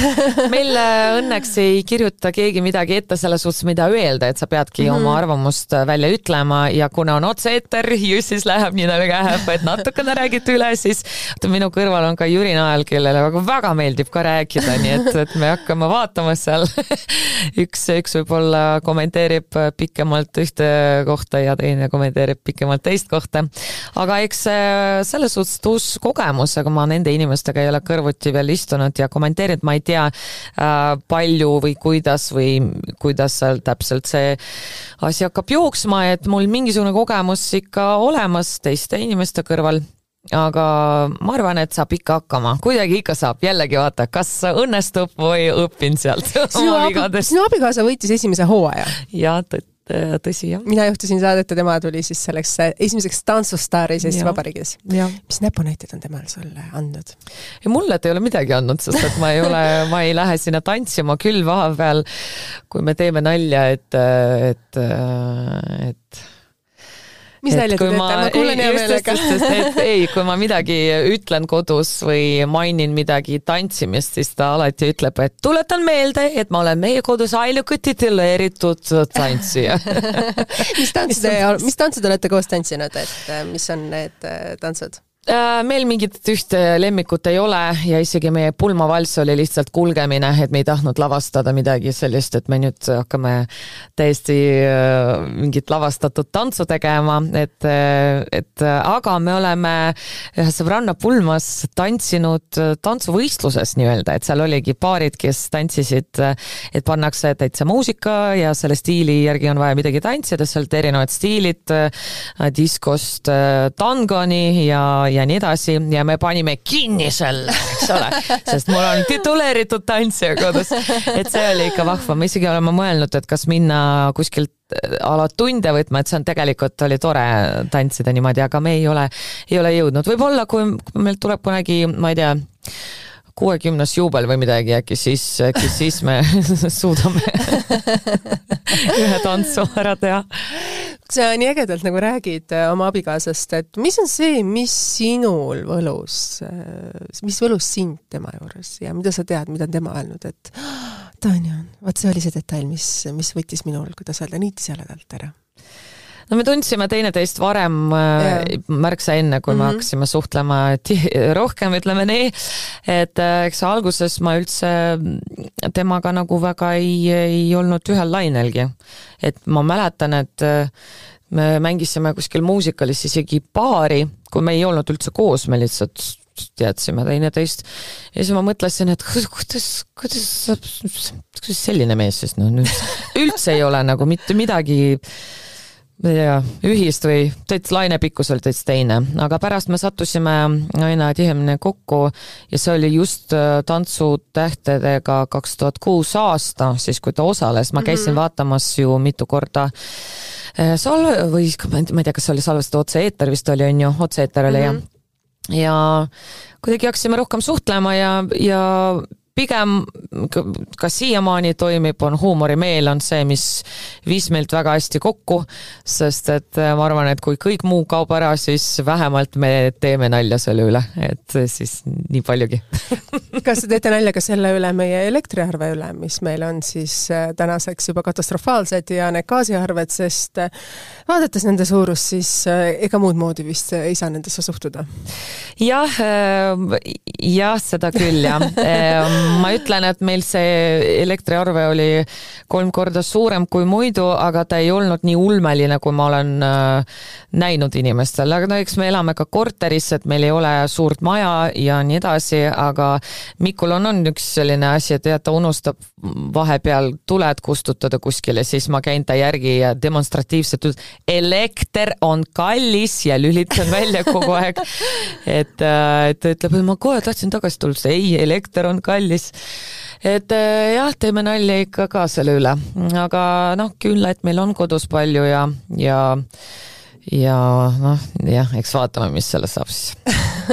meil õnneks ei kirjuta keegi midagi ette selles suhtes, mida öelda, et sa peadki mm -hmm. oma arvamust välja ütlema ja kuna on otse-eeter ju siis läheb nii nagu läheb, et natukene räägite üle, siis minu kõrval on ka Jüri Nael, kellele väga, väga meeldib ka rääkida, nii et, et me hakkame vaatama seal üks, üks võib-olla kommenteerib pikemalt ühte kohta ja teine kommenteerib pikemalt teist kohta. aga eks selles suhtes uus kogemus, aga ma nende inimestega ei ole kõrvuti veel istunud ja kommenteerinud, ma ei tea äh, palju või kuidas või kuidas seal täpselt see asi hakkab jooksma, et mul mingisugune kogemus ikka olemas teiste inimeste kõrval. Aga ma arvan, et saab ikka hakkama, kuidagi ikka saab, jällegi vaata, kas õnnestub või õpin sealt sinu, abi, sinu abikaasa võitis esimese hooaja. jaa, tõsi, jah. mina juhtisin saadet ja tema tuli siis selleks äh, esimeseks tantsustaariks Eesti Vabariigis. mis näpunäited on temal sulle andnud? mulle ta ei ole midagi andnud, sest et ma ei ole, ma ei lähe sinna tantsima, küll vahepeal, kui me teeme nalja, et, et, et mis nalja te teete, ma kuulen hea meelega. et ei, kui ma midagi ütlen kodus või mainin midagi tantsimist, siis ta alati ütleb, et tuletan meelde, et ma olen meie kodus ainuke tituleeritud tantsija mis tantsu te, mis tantsu te olete koos tantsinud, et mis on need äh, tantsud? Äh, meil mingit ühte lemmikut ei ole ja isegi meie pulmavalss oli lihtsalt kulgemine, et me ei tahtnud lavastada midagi sellist, et me nüüd hakkame täiesti äh, mingit lavastatud tantsu tegema, et, äh, et aga me oleme ühe sõbranna pulmas tantsinud tantsuvõistluses nii-öelda, et seal oligi paarid, kes tantsisid, et pannakse täitsa muusika ja selle stiili järgi on vaja midagi tantsida, sealt erinevad stiilid diskost tangoni ja ja nii edasi ja me panime kinni selle, eks ole, sest mul on tituleeritud tantsija kodus. et see oli ikka vahva, me isegi oleme mõelnud, et kas minna kuskilt äh, a la tunde võtma, et see on tegelikult oli tore tantsida niimoodi, aga me ei ole, ei ole jõudnud, võib-olla kui meil tuleb kunagi, ma ei tea, kuuekümnes juubel või midagi, äkki siis, äkki siis me suudame ühe tantsu ära teha. sa nii ägedalt nagu räägid äh, oma abikaasast, et mis on see, mis sinul võlus, äh, mis võlus sind tema juures ja mida sa tead, mida on tema öelnud, et Tanja, vot see oli see detail, mis, mis võttis minul, kuidas öelda, niitis jaledalt ära no me tundsime teineteist varem yeah. Äh, märksa enne, kui mm -hmm. me mhm. hakkasime suhtlema rohkem, ütleme nii. et eks alguses ma üldse temaga nagu väga ei, ei olnud ühel lainelgi. et ma mäletan, et me mängisime kuskil muusikalis isegi paari, kui me ei olnud üldse koos, me lihtsalt teadsime teineteist. ja siis ma mõtlesin, et kuidas, kuidas saab, kuidas selline mees siis noh, üldse ei ole nagu mitte midagi tea, ühist või täitsa laine pikkus oli täitsa teine, aga pärast me sattusime aina tihemini kokku ja see oli just äh, Tantsutähtedega kaks tuhat kuus aasta, siis kui ta osales, ma käisin mm -hmm. vaatamas ju mitu korda äh, salve või ma ei tea, kas see oli salvestatud otse-eeter vist oli, on ju, otse-eeter oli mm -hmm. jah ja kuidagi hakkasime rohkem suhtlema ja, ja pigem ka siiamaani toimib, on huumorimeel on see, mis viis meilt väga hästi kokku, sest et äh, ma arvan, et kui kõik muu kaob ära, siis vähemalt me teeme nalja selle üle, et siis nii paljugi kas te teete nalja ka selle üle, meie elektriarve üle, mis meil on siis äh, tänaseks juba katastrofaalsed ja need gaasiarved, sest äh, vaadates nende suurust, siis ega muud moodi vist ei saa nendesse suhtuda? jah, jah, seda küll jah ma ütlen, et meil see elektriarve oli kolm korda suurem kui muidu, aga ta ei olnud nii ulmeline, kui ma olen äh, näinud inimestel, aga no eks me elame ka korteris, et meil ei ole suurt maja ja nii edasi, aga Mikul on, on üks selline asi, et jah, ta unustab vahepeal tuled kustutada kuskile, siis ma käin ta järgi ja demonstratiivselt ütlen, elekter on kallis ja lülitan välja kogu aeg. et, äh, et ta ütleb, et ma kohe tahtsin tagasi tulla, ei, elekter on kallis siis et eh, jah, teeme nalja ikka ka selle üle, aga noh, et meil on kodus palju ja, ja ja noh, jah, eks vaatame, mis sellest saab siis.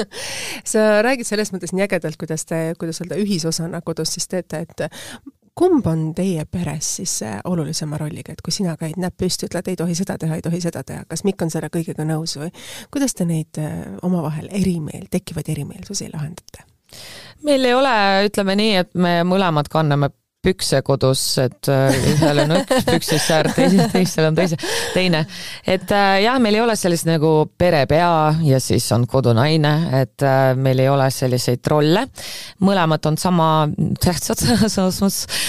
Sa räägid selles mõttes nii ägedalt, kuidas te, kuidas öelda, ühisosana kodus siis teete, et kumb on teie peres siis olulisema rolliga, et kui sina käid näpp püsti, ütled ei tohi seda teha, ei tohi seda teha, kas Mikk on selle kõigega nõus või? Kuidas te neid eh, omavahel erimeelt, tekkivaid erimeelsusi lahendate? Meil ei ole, ütleme nii, et me mõlemad kanname pükse kodus, et äh, ühel on üks püksisäär, teisel, teisel on teise, teine. et äh, jah, meil ei ole sellist nagu perepea ja siis on kodunaine, et äh, meil ei ole selliseid rolle. mõlemad on sama tähtsad selles mõttes,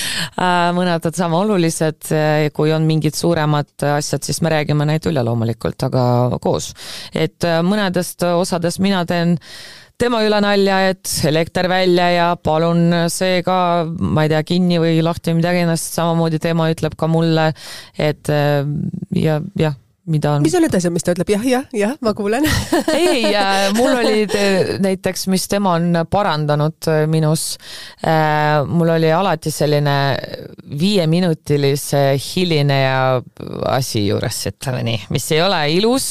mõned on sama olulised, kui on mingid suuremad asjad, siis me räägime neid üle loomulikult, aga koos. et mõnedest osadest mina teen tema üle nalja, et elekter välja ja palun see ka, ma ei tea, kinni või lahti või midagi samamoodi tema ütleb ka mulle, et ja jah mida on. mis on need asjad, mis ta ütleb jah, jah, jah, ma kuulen ei, mul oli näiteks, mis tema on parandanud äh, minus. Äh, mul oli alati selline viieminutilise hilineja asi juures, ütleme nii, mis ei ole ilus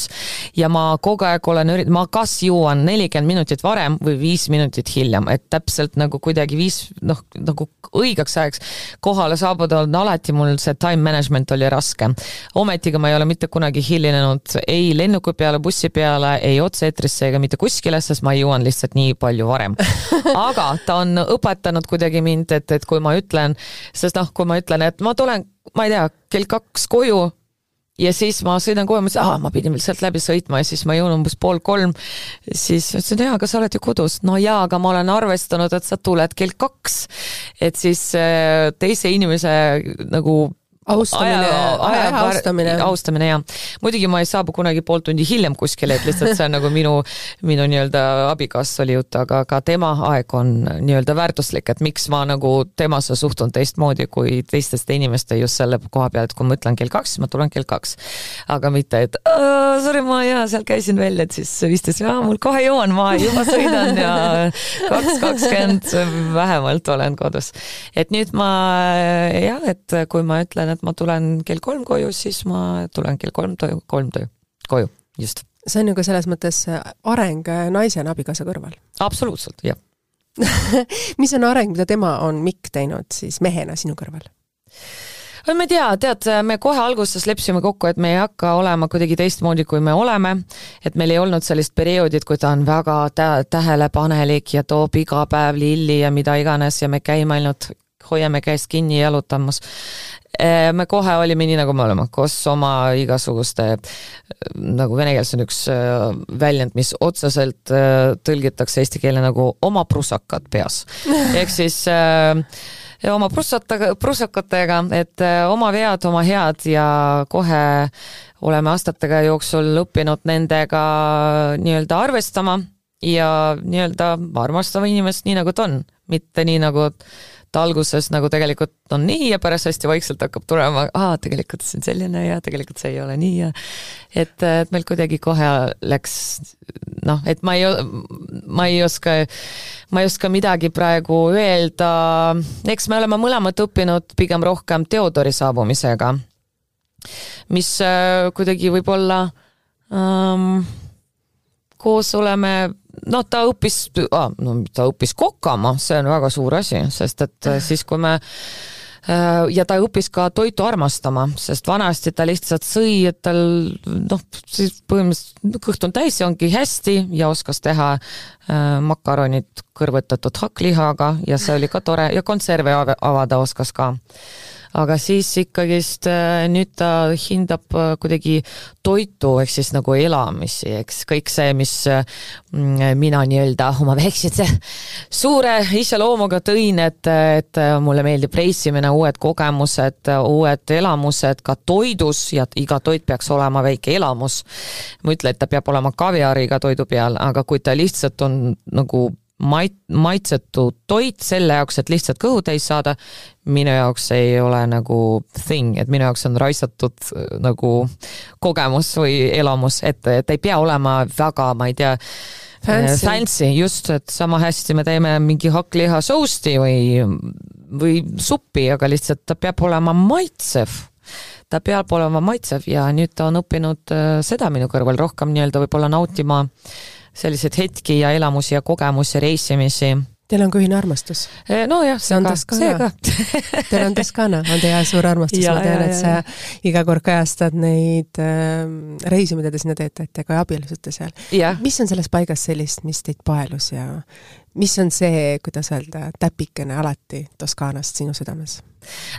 ja ma kogu aeg olen ürit-, ma kas jõuan nelikümmend minutit varem või viis minutit hiljem, et täpselt nagu kuidagi viis, noh, nagu õigeks ajaks kohale saabuda on alati mul see time management oli raske. ometigi ma ei ole mitte kunagi hilinenud ei lennuki peale, bussi peale, ei otse-eetrisse ega mitte kuskile, sest ma jõuan lihtsalt nii palju varem. aga ta on õpetanud kuidagi mind, et, et kui ma ütlen, sest noh, kui ma ütlen, et ma tulen, ma ei tea, kell kaks koju ja siis ma sõidan koju, mõtlesin, aa, ma pidin veel sealt läbi sõitma ja siis ma jõuan umbes pool kolm. siis ütlesin, jaa, aga sa oled ju kodus. no jaa, aga ma olen arvestanud, et sa tuled kell kaks. et siis äh, teise inimese nagu austamine, aja, aja austamine. austamine jah. muidugi ma ei saabu kunagi pool tundi hiljem kuskile, et lihtsalt see on nagu minu, minu nii-öelda abikaasa oli jutt, aga ka tema aeg on nii-öelda väärtuslik, et miks ma nagu temasse suhtun teistmoodi kui teisteste inimeste just selle koha peal, et kui ma ütlen kell kaks, siis ma tulen kell kaks. aga mitte, et sorry, ma jaa, seal käisin välja, et siis viisteist, mul kohe jõuan, ma juba sõidan ja kaks kakskümmend vähemalt olen kodus. et nüüd ma jah, et kui ma ütlen, et et ma tulen kell kolm koju, siis ma tulen kell kolm töö, kolm töö, koju, just. see on ju ka selles mõttes areng naisena abikaasa kõrval. absoluutselt, jah mis on areng, mida tema on Mikk teinud siis mehena sinu kõrval? ma ei tea, tead, me kohe alguses leppisime kokku, et me ei hakka olema kuidagi teistmoodi, kui me oleme, et meil ei olnud sellist perioodit, kui ta on väga tä tähelepanelik ja toob iga päev lilli ja mida iganes ja me käime ainult hoiame käest kinni jalutamas. Eh, me kohe olime nii, nagu me oleme, koos oma igasuguste, nagu vene keeles on üks eh, väljend, mis otseselt eh, tõlgitakse eesti keelde nagu oma prussakad peas. ehk siis ja oma prussataga, prussakatega, et oma vead, oma head ja kohe oleme aastatega jooksul õppinud nendega nii-öelda arvestama ja nii-öelda armastama inimest nii, nagu ta on, mitte nii, nagu ta alguses nagu tegelikult on nii ja pärast hästi vaikselt hakkab tulema, aa, tegelikult see on selline ja tegelikult see ei ole nii ja et, et meil kuidagi kohe läks noh, et ma ei, ma ei oska, ma ei oska midagi praegu öelda, eks me oleme mõlemad õppinud pigem rohkem Theodori saabumisega, mis äh, kuidagi võib-olla ähm, koos oleme noh, ta õppis ah,, no ta õppis kokama, see on väga suur asi, sest et äh, siis, kui me äh, ja ta õppis ka toitu armastama, sest vanasti ta lihtsalt sõi, et tal noh, siis põhimõtteliselt kõht on täis ja ongi hästi ja oskas teha äh, makaronid kõrvetatud hakklihaga ja see oli ka tore ja konserve avada oskas ka aga siis ikkagist äh, nüüd ta hindab äh, kuidagi toitu ehk siis nagu elamisi, eks kõik see, mis äh, mm, mina nii-öelda oma väikse suure iseloomuga tõin, et, et mulle meeldib reisimine, uued kogemused, uued elamused ka toidus ja iga toit peaks olema väike elamus. ma ei ütle, et ta peab olema kaviaariga toidu peal, aga kui ta lihtsalt on nagu mait-, maitsetu toit selle jaoks, et lihtsalt kõhu täis saada, minu jaoks ei ole nagu thing, et minu jaoks on raisatud äh, nagu kogemus või elamus, et, et ei pea olema väga, ma ei tea, Fancy. Fancy, just, et sama hästi me teeme mingi hakkliha sousti või, või suppi, aga lihtsalt ta peab olema maitsev. ta peab olema maitsev ja nüüd ta on õppinud äh, seda minu kõrval rohkem nii-öelda võib-olla nautima äh, selliseid hetki ja elamusi ja kogemusi, reisimisi. Teil on ka ühine armastus? Eh, nojah, see ka, see ka Teil on Toskana, on teie suur armastus, ma tean, et sa iga kord kajastad neid äh, reisi, mida te sinna teete, et te ka abiellusite seal. mis on selles paigas sellist, mis teid paelus ja mis on see, kuidas öelda, täpikene alati Toskaanast sinu südames?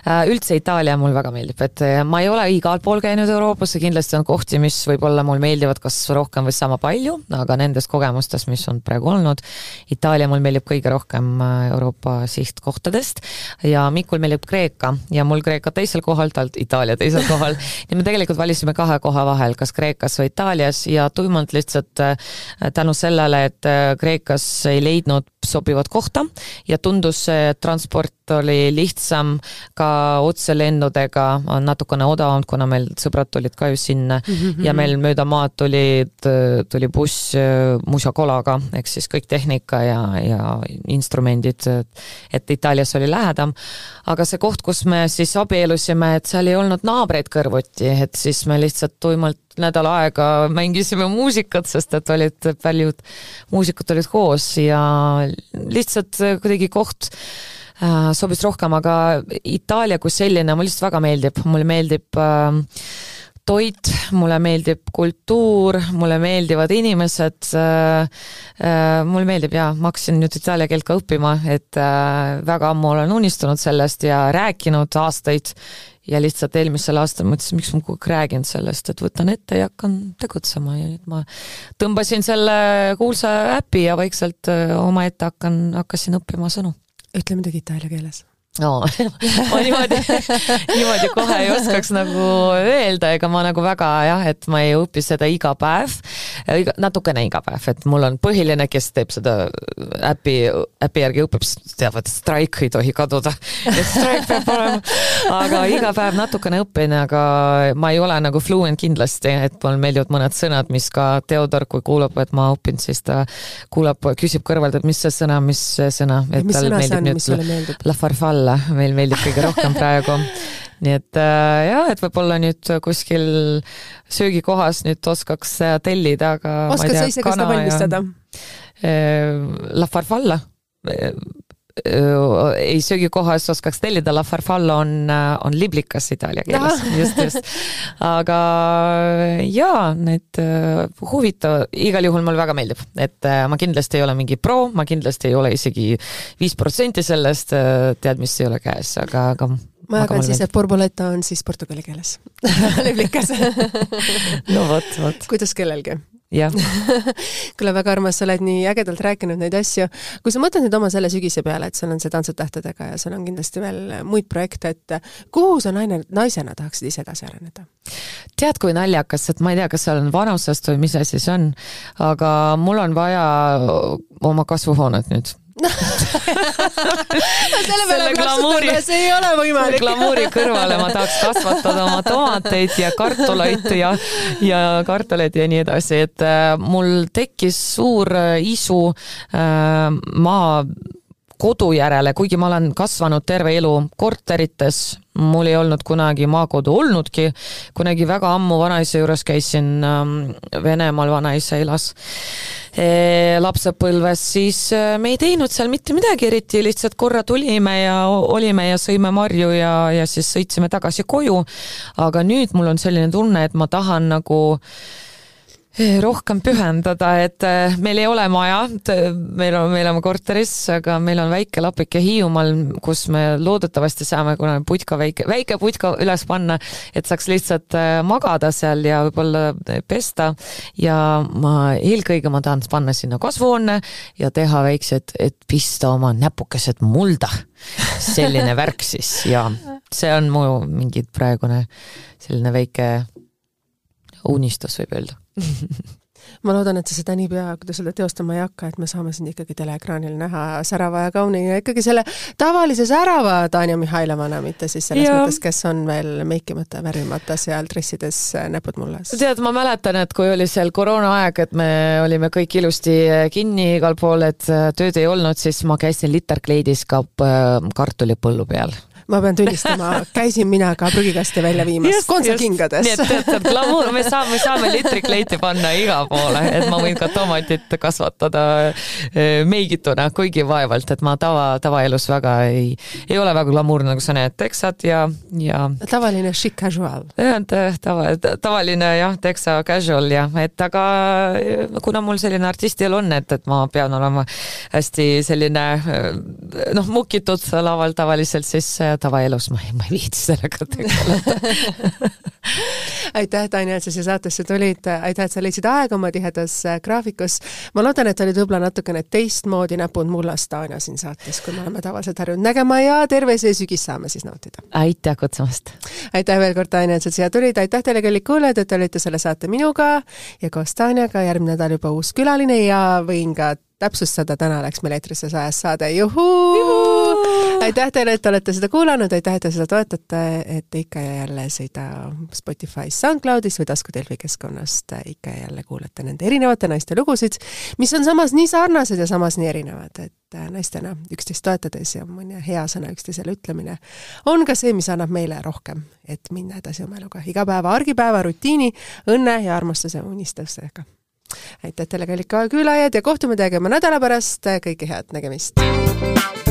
Äh, üldse Itaalia mulle väga meeldib, et äh, ma ei ole igal pool käinud Euroopas ja kindlasti on kohti, mis võib-olla mulle meeldivad kas rohkem või sama palju, aga nendest kogemustest, mis on praegu olnud, Itaalia mulle meeldib kõige rohkem äh, Euroopa sihtkohtadest ja Mikul meeldib Kreeka ja mul Kreeka teisel kohal, tal Itaalia teisel kohal. ja me tegelikult valisime kahe koha vahel, kas Kreekas või Itaalias ja tuimalt lihtsalt tänu sellele, et Kreekas ei leidnud sobivat kohta. Ja tundus, et transport oli lihtsam ka otselennudega, on natukene odavam, kuna meil sõbrad tulid ka just sinna. Mm -hmm. ja meil mööda maad tulid, tuli buss äh, musakolaga, ehk siis kõik tehnika ja, ja instrumendid, et Itaalias oli lähedam. aga see koht, kus me siis abiellusime, et seal ei olnud naabreid kõrvuti, et siis me lihtsalt tuimalt nädal aega mängisime muusikat, sest et olid paljud muusikud olid koos ja lihtsalt kuidagi koht Äh, sobis rohkem, aga Itaalia kui selline mulle lihtsalt väga meeldib, mulle meeldib äh, toit, mulle meeldib kultuur, mulle meeldivad inimesed äh,, äh, mulle meeldib jaa, ma hakkasin nüüd itaalia keelt ka õppima, et äh, väga ammu olen unistanud sellest ja rääkinud aastaid ja lihtsalt eelmisel aastal mõtlesin, miks ma kogu aeg räägin sellest, et võtan ette ja hakkan tegutsema ja nüüd ma tõmbasin selle kuulsa äpi ja vaikselt äh, omaette hakkan, hakkasin õppima sõnu. Ütle midagi itaalia keeles no. Ma niimoodi, niimoodi kohe ei oskaks nagu öelda, ega ma nagu väga jah, et ma ei õpi seda iga päev, natukene iga päev, et mul on põhiline, kes teeb seda äpi, äpi järgi õpib, teavad, et straik ei tohi kaduda. et straik peab olema, aga iga päev natukene õpin, aga ma ei ole nagu fluent kindlasti, et mulle meeldivad mõned sõnad, mis ka Theodor, kui kuulab, et ma õpin, siis ta kuulab, küsib kõrvalt, et mis see sõna, mis see sõna, et tal meeldib nüüd la farfalla olla, meil meeldib kõige rohkem praegu. nii et äh, jah, et võib-olla nüüd kuskil söögikohas nüüd oskaks tellida, aga oskad sa ise ka seda valmistada? Äh, la farfalla äh, ei söögikohas oskaks tellida, la farfalla on, on liblikas itaalia keeles, just, just. aga jaa, need huvitav, igal juhul mulle väga meeldib, et ma kindlasti ei ole mingi pro, ma kindlasti ei ole isegi viis protsenti sellest, teadmist ei ole käes, aga, aga ma jagan siis, et borboleta on siis portugali keeles. Liblikas. No vot, vot. kuidas kellelgi jah kuule, väga armas, sa oled nii ägedalt rääkinud neid asju. kui sa mõtled nüüd oma selle sügise peale, et sul on see Tantsud tähtedega ja sul on kindlasti veel muid projekte, et kuhu sa naine, naisena tahaksid ise edasi areneda? tead, kui naljakas, et ma ei tea, kas seal on vanusest või mis asi see on, aga mul on vaja oma kasvuhoonet nüüd selle peale glamuuri, see ei ole võimalik. glamuuri kõrvale ma tahaks kasvatada oma tomateid ja kartuleid ja, ja kartuleid ja nii edasi, et äh, mul tekkis suur äh, isu äh, maa kodu järele, kuigi ma olen kasvanud terve elu korterites, mul ei olnud kunagi maakodu olnudki, kunagi väga ammu vanaisa juures käisin ähm, Venemaal, vanaisa elas lapsepõlves, siis äh, me ei teinud seal mitte midagi eriti, lihtsalt korra tulime ja olime ja sõime marju ja, ja siis sõitsime tagasi koju. aga nüüd mul on selline tunne, et ma tahan nagu äh, rohkem pühendada, et äh, meil ei ole maja, meil on, me elame korteris, aga meil on väike lapike Hiiumaal, kus me loodetavasti saame kunagi putka väike, väike putka üles panna, et saaks lihtsalt äh, magada seal ja võib-olla pesta. ja ma, eelkõige ma tahan panna sinna kasvuhoone ja teha väiksed, et pista oma näpukesed mulda. selline värk siis ja see on mu mingi praegune selline väike unistus, võib öelda ma loodan, et sa seda niipea, kui te seda teostama ei hakka, et me saame sind ikkagi teleekraanil näha särava ja kauni ja ikkagi selle tavalise särava Tanja Mihhailovana, mitte siis selles ja. mõttes, kes on veel meikimata, värvimata seal dressides näpud mullas. tead, ma mäletan, et kui oli seal koroonaaeg, et me olime kõik ilusti kinni igal pool, et tööd ei olnud, siis ma käisin Litterkleidis ka äh, kartulipõllu peal ma pean tunnistama, käisin mina ka prügikasti välja viimas kontsakingades. nii et tead, glamuur, me saame, me saame litrikleiti panna igale poole, et ma võin ka tomatit kasvatada eh, meigituna, kuigi vaevalt, et ma tava, tavaelus väga ei, ei ole väga glamuurne, nagu sa näed, teksad ja, ja. tavaline chic casual. tava, tavaline jah, teksa casual jah, et aga kuna mul selline artistielu on, et, et ma pean olema hästi selline noh, mukitud laval tavaliselt, siis tavaelus ma ei, ma ei viitsi sellega tegeleda aitäh, Tanja, et sa siia saatesse tulid, aitäh, et sa leidsid aega oma tihedas graafikus. ma loodan, et olid võib-olla natukene teistmoodi näpud mullast, Tanja, siin saates, kui me oleme tavaliselt harjunud nägema ja terve see sügis saame siis nautida. aitäh kutsumast! aitäh veel kord, Tanja, et sa siia tulid, aitäh teile, kallid kuulajad, et te olite selle saate minuga ja koos Tanjaga järgmine nädal juba uus külaline ja võin ka täpsustada, täna läks meil eetrisse sajas saade, juhuu! aitäh teile, et olete seda kuulanud, aitäh, et te seda toetate, et ikka ja jälle seda Spotify's, SoundCloudis või taskutelfi keskkonnast ikka ja jälle kuulate nende erinevate naiste lugusid, mis on samas nii sarnased ja samas nii erinevad, et naistena üksteist toetades ja mõni hea sõna üksteisele ütlemine on ka see, mis annab meile rohkem, et minna edasi oma eluga. Igapäeva, argipäeva, rutiini, õnne ja armastuse unistustega aitäh teile, kallid kuulajad ja kohtume teiega nädala pärast, kõike head, nägemist!